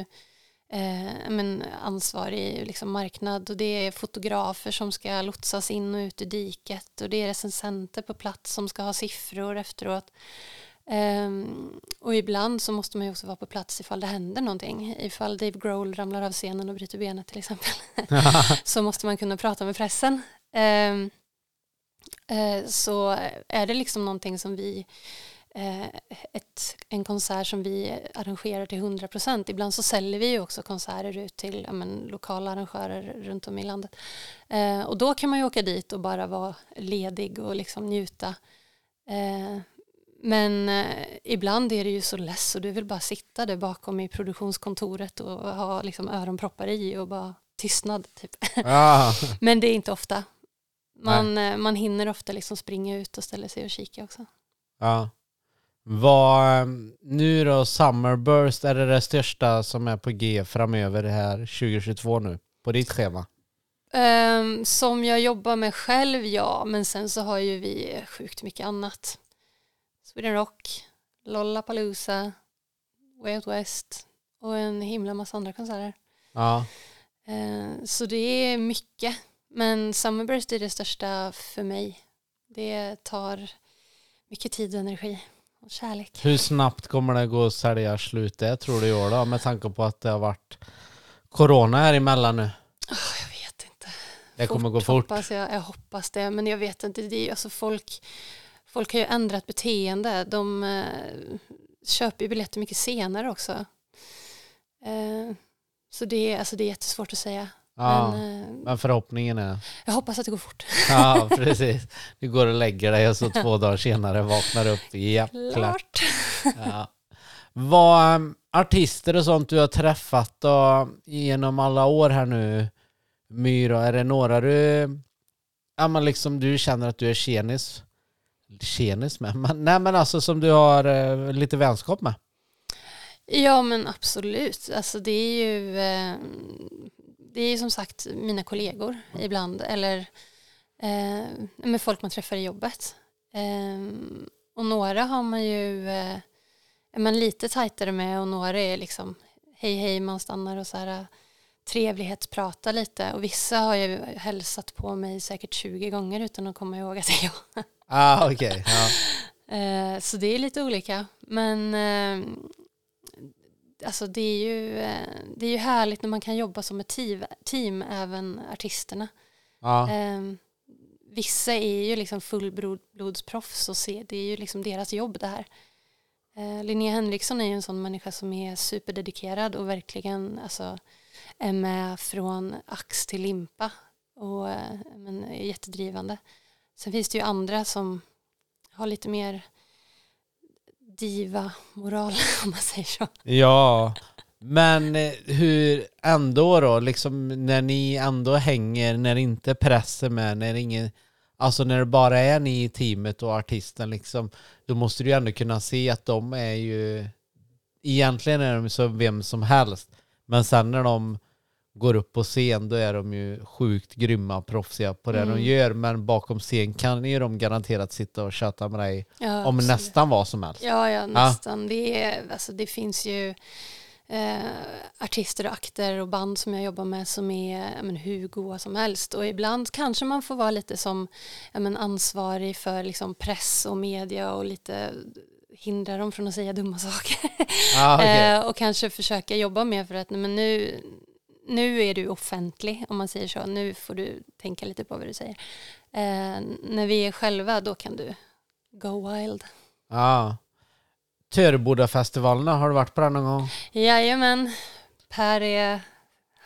eh, men ansvarig liksom marknad och det är fotografer som ska lotsas in och ut i diket och det är recensenter på plats som ska ha siffror efteråt. Ehm, och ibland så måste man ju också vara på plats ifall det händer någonting. Ifall Dave Grohl ramlar av scenen och bryter benet till exempel. [LAUGHS] så måste man kunna prata med pressen. Eh, så är det liksom någonting som vi eh, ett, en konsert som vi arrangerar till 100 procent. Ibland så säljer vi ju också konserter ut till ja, men, lokala arrangörer runt om i landet. Eh, och då kan man ju åka dit och bara vara ledig och liksom njuta. Eh, men eh, ibland är det ju så less och du vill bara sitta där bakom i produktionskontoret och ha liksom öronproppar i och bara tystnad. Typ. Ja, [LAUGHS] Men det är inte ofta. Man, eh, man hinner ofta liksom springa ut och ställa sig och kika också. ja. Vad, ehm, nu då, Summerburst, är det det största som är på G framöver här 2022 nu? På ditt schema? Ehm, som jag jobbar med själv, ja. Men sen så har ju vi sjukt mycket annat. Sweden Rock, Lollapalooza, Way Out West och en himla massa andra konserter. Ja. Ehm, så det är mycket. Men Summerburst är det största för mig. Det tar mycket tid och energi och kärlek. Hur snabbt kommer det gå att sälja slut det tror du i år då? Med tanke på att det har varit corona här emellan nu. Ah, jag vet inte. Det kommer gå fort. Hoppas jag, jag hoppas det, men jag vet inte. Det är, alltså folk, folk har ju ändrat beteende. De eh, köper ju biljetter mycket senare också. Eh, så det alltså det är jättesvårt att säga. Ja. Men eh, Men förhoppningen är... jag hoppas att det går fort. [LAUGHS] Ja, precis. Du går och lägger dig och så två [LAUGHS] dagar senare vaknar upp. Ja, klart. [LAUGHS] Ja. Vad um, artister och sånt du har träffat då, genom alla år här nu, Myra, är det några du, ja men liksom du känner att du är tjenis, tjenis med, men, nej men alltså som du har eh, lite vänskap med? Ja men absolut. Alltså det är ju eh, det är ju som sagt mina kollegor ibland eller eh, med folk man träffar i jobbet. Eh, och några har man ju eh, är man lite tajtare med och några är liksom hej hej man stannar och så här trevlighetsprata lite och vissa har ju hälsat på mig säkert 20 gånger utan att komma ihåg att det är jag. Ah, okej. Ja. Eh, så det är lite olika. Men eh, alltså det, är ju, eh, det är ju härligt när man kan jobba som ett team, team även artisterna. Ja. Eh, vissa är ju liksom fullblodsproffs och se, det är ju liksom deras jobb det här. Eh, Linnea Henriksson är ju en sån människa som är superdedikerad och verkligen alltså, är med från ax till limpa och eh, men, är jättedrivande. Sen finns det ju andra som har lite mer diva-moral [LAUGHS] om man säger så. Ja, men eh, hur ändå då, liksom när ni ändå hänger, när inte pressen med, när ingen, alltså när det bara är ni i teamet och artisten liksom, då måste du ju ändå kunna se att de är ju, egentligen är de som vem som helst, men sen när de går upp på scen då är de ju sjukt grymma, proffsiga på det de Mm. gör, men bakom scen kan ju de garanterat sitta och chatta med dig Ja, om absolut. nästan vad som helst. Ja, ja nästan. Det, är, alltså, det finns ju eh, artister och akter och band som jag jobbar med som är ja, men, hur goa som helst. Och ibland kanske man får vara lite som ja, men, ansvarig för liksom, press och media och lite hindra dem från att säga dumma saker. Ah, okej. [LAUGHS] eh, och kanske försöka jobba med för att men nu, nu är du offentlig om man säger så. Nu får du tänka lite på vad du säger. Eh, när vi är själva då kan du go wild. Ja. Törebodafestivalerna, har du varit på den någon gång? Jajamän, Per är,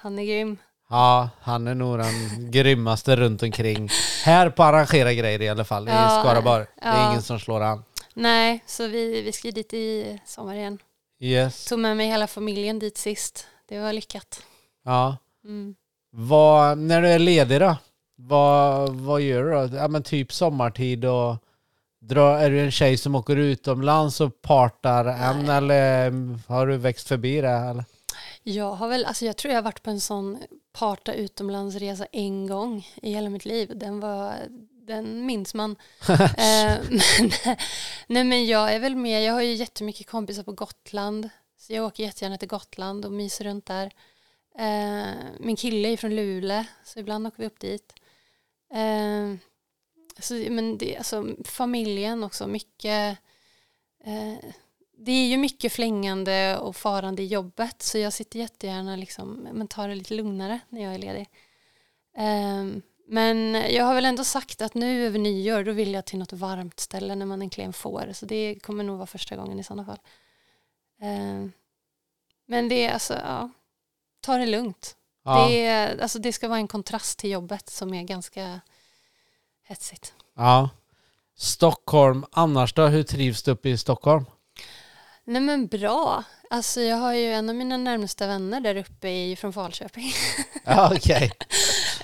han är grym. Ja, han är nog den grymmaste runt omkring. Här på arrangera grejer i alla fall, i Ja, Skaraborg. Det är ingen som slår han. Nej, så vi, vi ska dit i sommar igen. Yes. Tog med mig hela familjen dit sist. Det var lyckat. Ja. Mm. Vad, när du är ledig då? Vad, vad gör du då? Ja men typ sommartid och dra, är du en tjej som åker utomlands och partar än eller har du växt förbi det? Eller? Jag har väl, alltså jag tror jag har varit på en sån parta utomlandsresa en gång i hela mitt liv. Den var, den minns man. [LAUGHS] eh, men, nej men jag är väl med, jag har ju jättemycket kompisar på Gotland. Så jag åker jättegärna till Gotland och myser runt där. Eh, min kille är från Luleå, så ibland åker vi upp dit. Eh, så, men det, alltså, familjen också, mycket eh, det är ju mycket flängande och farande i jobbet så jag sitter jättegärna liksom, men tar det lite lugnare när jag är ledig. Eh, men jag har väl ändå sagt att nu över nyår då vill jag till något varmt ställe när man äntligen får så det kommer nog vara första gången i sådana fall. Eh, men det är alltså, ja, ta det lugnt. Ja. Det, är, alltså, det ska vara en kontrast till jobbet som är ganska hetsigt. ja. Stockholm, annars då? Hur trivs du uppe i Stockholm? Nej men bra. Alltså jag har ju en av mina närmsta vänner där uppe ju från Falköping. [LAUGHS] Ja, okej. [LAUGHS]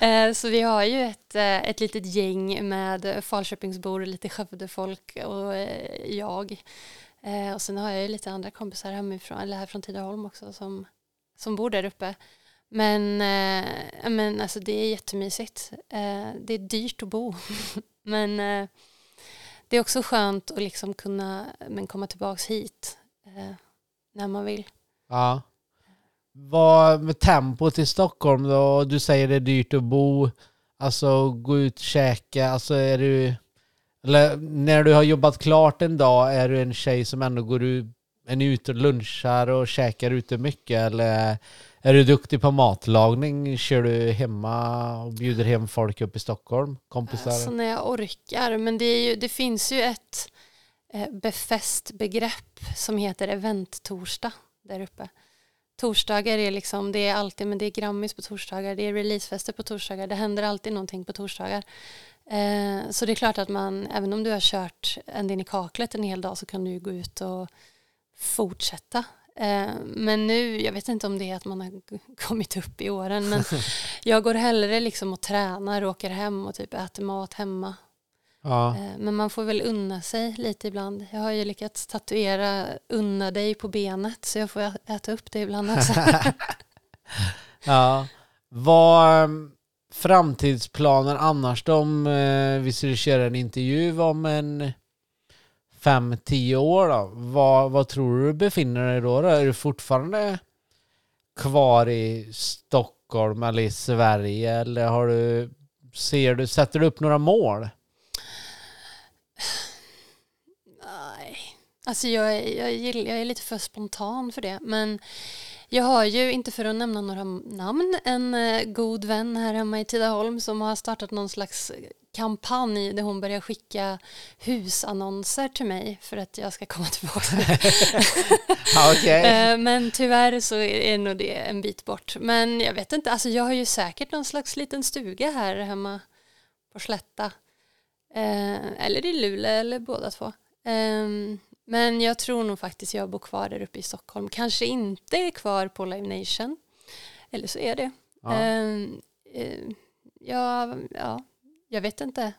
Eh, Så vi har ju ett, eh, ett litet gäng med Falköpingsbor, lite Skövdefolk och eh, jag. Och sen har jag ju lite andra kompisar hemifrån, eller här från Tidaholm också som, som bor där uppe. Men, eh, men alltså det är jättemysigt. Eh, Det är dyrt att bo. [LAUGHS] Men eh, det är också skönt att liksom kunna men komma tillbaka hit eh, när man vill. Ja. Vad med tempot i Stockholm då? Du säger det är dyrt att bo. Alltså gå ut och käka. Alltså är du... Eller när du har jobbat klart en dag, är du en tjej som ändå går ut, är ni ute och lunchar och käkar ute mycket? Eller är du duktig på matlagning? Kör du hemma och bjuder hem folk upp i Stockholm? Kompisar? Alltså när jag orkar. Men det, är ju, det finns ju ett eh, befäst begrepp som heter eventtorsdag där uppe. Torsdagar är liksom, det är alltid, men det är Grammis på torsdagar, det är releasefester på torsdagar, det händer alltid någonting på torsdagar. Eh, så det är klart att man, även om du har kört ända in i kaklet en hel dag så kan du ju gå ut och fortsätta. Eh, men nu, jag vet inte om det är att man har [LAUGHS] kommit upp i åren, men [LAUGHS] jag går hellre liksom och tränar och åker hem och typ äter mat hemma. Ja. Eh, Men man får väl unna sig lite ibland. Jag har ju lyckats tatuera unna dig på benet så jag får äta upp det ibland också. [LAUGHS] Ja. Vad, ehm, framtidsplaner annars då? Om eh, vi skulle köra en intervju om en fem, tio år då? Vad, vad tror du befinner dig då, då? Är du fortfarande kvar i Stockholm eller i Sverige eller har du, ser du, sätter du upp några mål? Nej, alltså jag, är- jag, gillar, jag är lite för spontan för det. Men jag har ju, inte för att nämna några namn, en eh, god vän här hemma i Tidaholm som har startat någon slags kampanj där hon börjar skicka husannonser till mig för att jag ska komma tillbaka. [LAUGHS] Okej. Eh, Men tyvärr så är nog det en bit bort. Men jag vet inte, alltså jag har ju säkert någon slags liten stuga här hemma på Slätta. Eh, eller i Luleå eller båda två. Ehm, men jag tror nog faktiskt jag bor kvar där uppe i Stockholm. Kanske inte är kvar på Live Nation. Eller så är det. Ja. Ehm, eh, ja, ja, jag vet inte.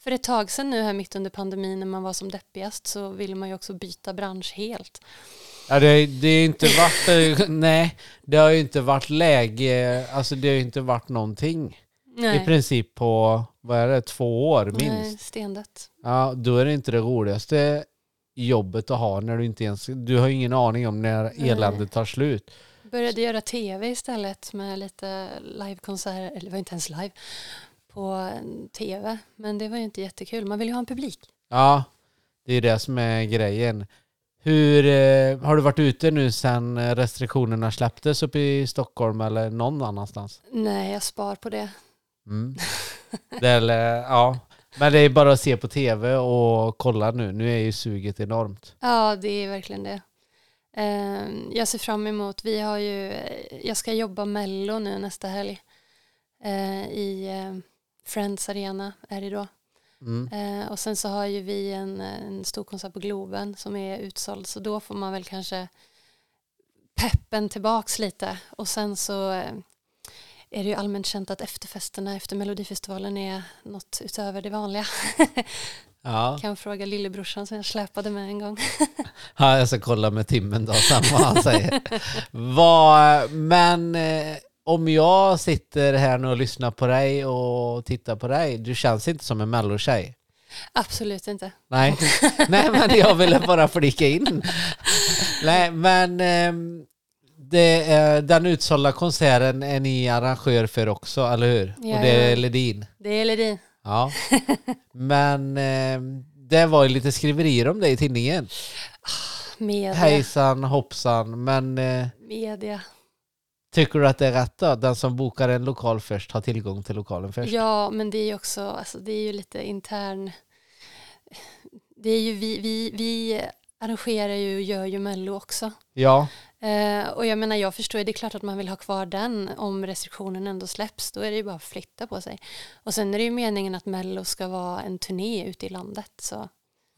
För ett tag sedan nu här mitt under pandemin när man var som deppigast så ville man ju också byta bransch helt. Ja, det, det är inte varit, eh, [LAUGHS] nej, det har ju inte varit läge, alltså det har ju inte varit någonting. I princip på, vad är det, två år minst. Nej, stendött. Ja, då är det inte det roligaste jobbet att ha när du inte ens, du har ingen aning om när Nej. eländet tar slut. Började göra tv istället med lite livekonserter, eller det var inte ens live, på tv. Men det var ju inte jättekul. Man vill ju ha en publik. Ja, det är det som är grejen. Hur, eh, har du varit ute nu sedan eh, restriktionerna släpptes upp i Stockholm eller någon annanstans? Nej, jag spar på det. Mm. [LAUGHS] Det är, eller, ja. Men det är bara att se på tv och kolla nu. Nu är ju suget enormt. Ja, det är verkligen det. Eh, Jag ser fram emot, vi har ju, jag ska jobba Mello nu nästa helg eh, i eh, Friends Arena är det då. Mm. Eh, och sen så har ju vi en, en stor konsert på Globen som är utsåld så då får man väl kanske peppen tillbaks lite och sen så eh, är det ju allmänt känt att efterfesterna efter Melodifestivalen är något utöver det vanliga. [LAUGHS] Ja. kan fråga lillebrorsan som jag släpade med en gång. ja, jag ska kolla med Timmen då vad han säger. vad, men eh, om jag sitter här nu och lyssnar på dig och tittar på dig, du känns inte som en mellotjej. Absolut inte. Nej. [LAUGHS] Nej, men jag ville bara flika in. Nej, men ehm, det, är- den utsålda konserten är ni arrangör för också, eller hur? Och det är. Ledin. Det är Ledin. Ja. [LAUGHS] Men ehm, det var ju lite skriverier om det i tidningen. Media. Hejsan hoppsan, men eh, Media. Tycker du att det är rätt då? Den som bokar en lokal först har tillgång till lokalen först? Ja, men det är ju också, alltså det är ju lite intern, det är ju vi, vi, vi arrangerar ju och gör ju Mello också. Ja, Eh, och jag menar, jag förstår ju, det är klart att man vill ha kvar den om restriktionen ändå släpps, då är det ju bara att flytta på sig. Och sen är det ju meningen att Mello ska vara en turné ute i landet, så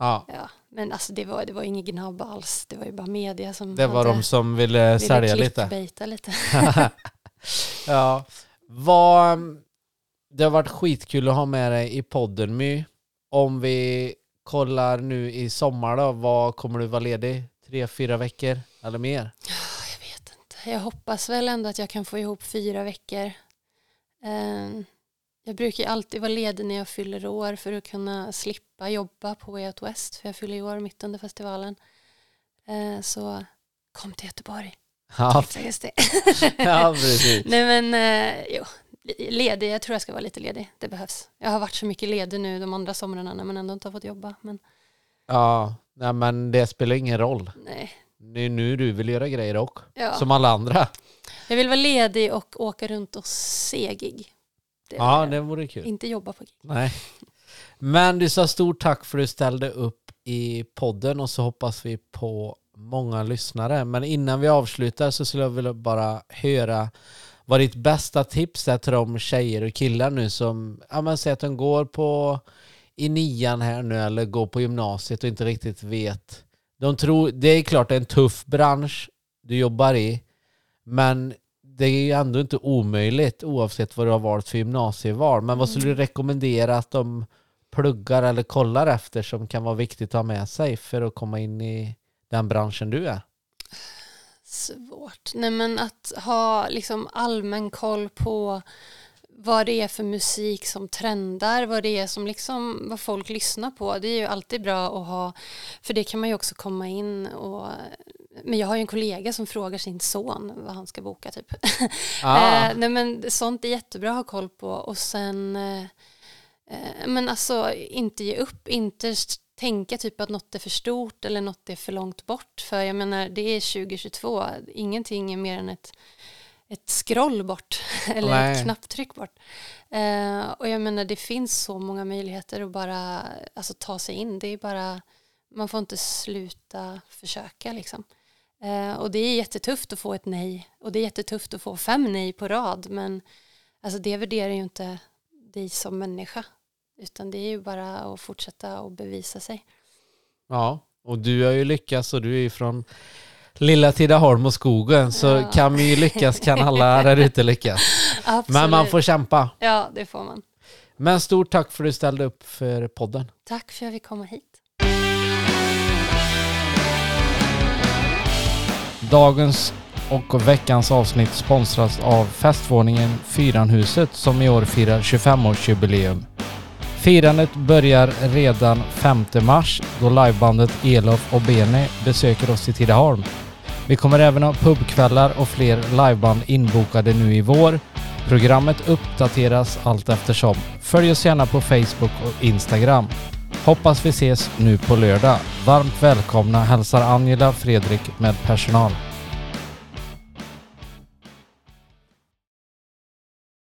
ja. ja. Men alltså det var, det var ingen gnabb alls, det var ju bara media som det var hade, de som ville sälja lite. lite. [LAUGHS] ja. Vad, det har varit skitkul att ha med dig i podden My. Om vi kollar nu i sommar då, vad kommer du vara ledig? Tre, fyra veckor eller mer? Jag vet inte. Jag hoppas väl ändå att jag kan få ihop fyra veckor. Ehm, Jag brukar alltid vara ledig när jag fyller år för att kunna slippa jobba på Way Out West för jag fyller ju år mitt under festivalen. Eh, Så kom till Göteborg. Ja, Just det. [LAUGHS] ja precis. Nej men eh, jo, ledig, jag tror jag ska vara lite ledig. Det behövs. Jag har varit så mycket ledig nu de andra somrarna när man ändå inte har fått jobba. Men Ja, nej, men det spelar ingen roll. nej. Det är nu du vill göra grejer också. Ja. Som alla andra. Jag vill vara ledig och åka runt och se gig. Det Ja, det vore kul. Inte jobba på gig. Nej. Men du sa stort tack för att du ställde upp i podden och så hoppas vi på många lyssnare. Men innan vi avslutar så skulle jag vilja bara höra vad ditt bästa tips är till de tjejer och killar nu som, ja men säg att de går på i nian här nu eller går på gymnasiet och inte riktigt vet. De tror, det är klart det är en tuff bransch du jobbar i, men det är ju ändå inte omöjligt oavsett vad du har valt för gymnasieval. Men vad skulle du rekommendera att de pluggar eller kollar efter som kan vara viktigt att ha med sig för att komma in i den branschen du är? Svårt. Nej men att ha liksom allmän koll på vad det är för musik som trendar, vad det är som liksom, vad folk lyssnar på. Det är ju alltid bra att ha, för det kan man ju också komma in och men jag har ju en kollega som frågar sin son vad han ska boka typ. [LAUGHS] Ah. Eh, nej men sånt är jättebra att ha koll på och sen eh, eh, men alltså inte ge upp, inte tänka typ att något är för stort eller något är för långt bort. För jag menar det är 2022, ingenting är mer än ett, ett scroll bort [LAUGHS] eller Nej. ett knapptryck bort. Eh, och jag menar det finns så många möjligheter att bara alltså, ta sig in. Det är bara, man får inte sluta försöka liksom. Eh, och det är jättetufft att få ett nej och det är jättetufft att få fem nej på rad men alltså det värderar ju inte dig som människa utan det är ju bara att fortsätta och bevisa sig. Ja, och du har ju lyckats och du är ju från lilla Tidaholm och skogen så Ja. kan vi ju lyckas kan alla där ute lyckas. [LAUGHS] Absolut. Men man får kämpa. Ja, det får man. Men stort tack för att du ställde upp för podden. Tack för att jag fick komma hit. Dagens och veckans avsnitt sponsras av festvåningen Fyranhuset som i år firar 25-årsjubileum. Firandet börjar redan 5 mars då livebandet Elof och Bene besöker oss i Tidaholm. Vi kommer även ha pubkvällar och fler liveband inbokade nu i vår. Programmet uppdateras allt eftersom. Följ oss gärna på Facebook och Instagram. Hoppas vi ses nu på lördag. Varmt välkomna hälsar Angela Fredrik med personal.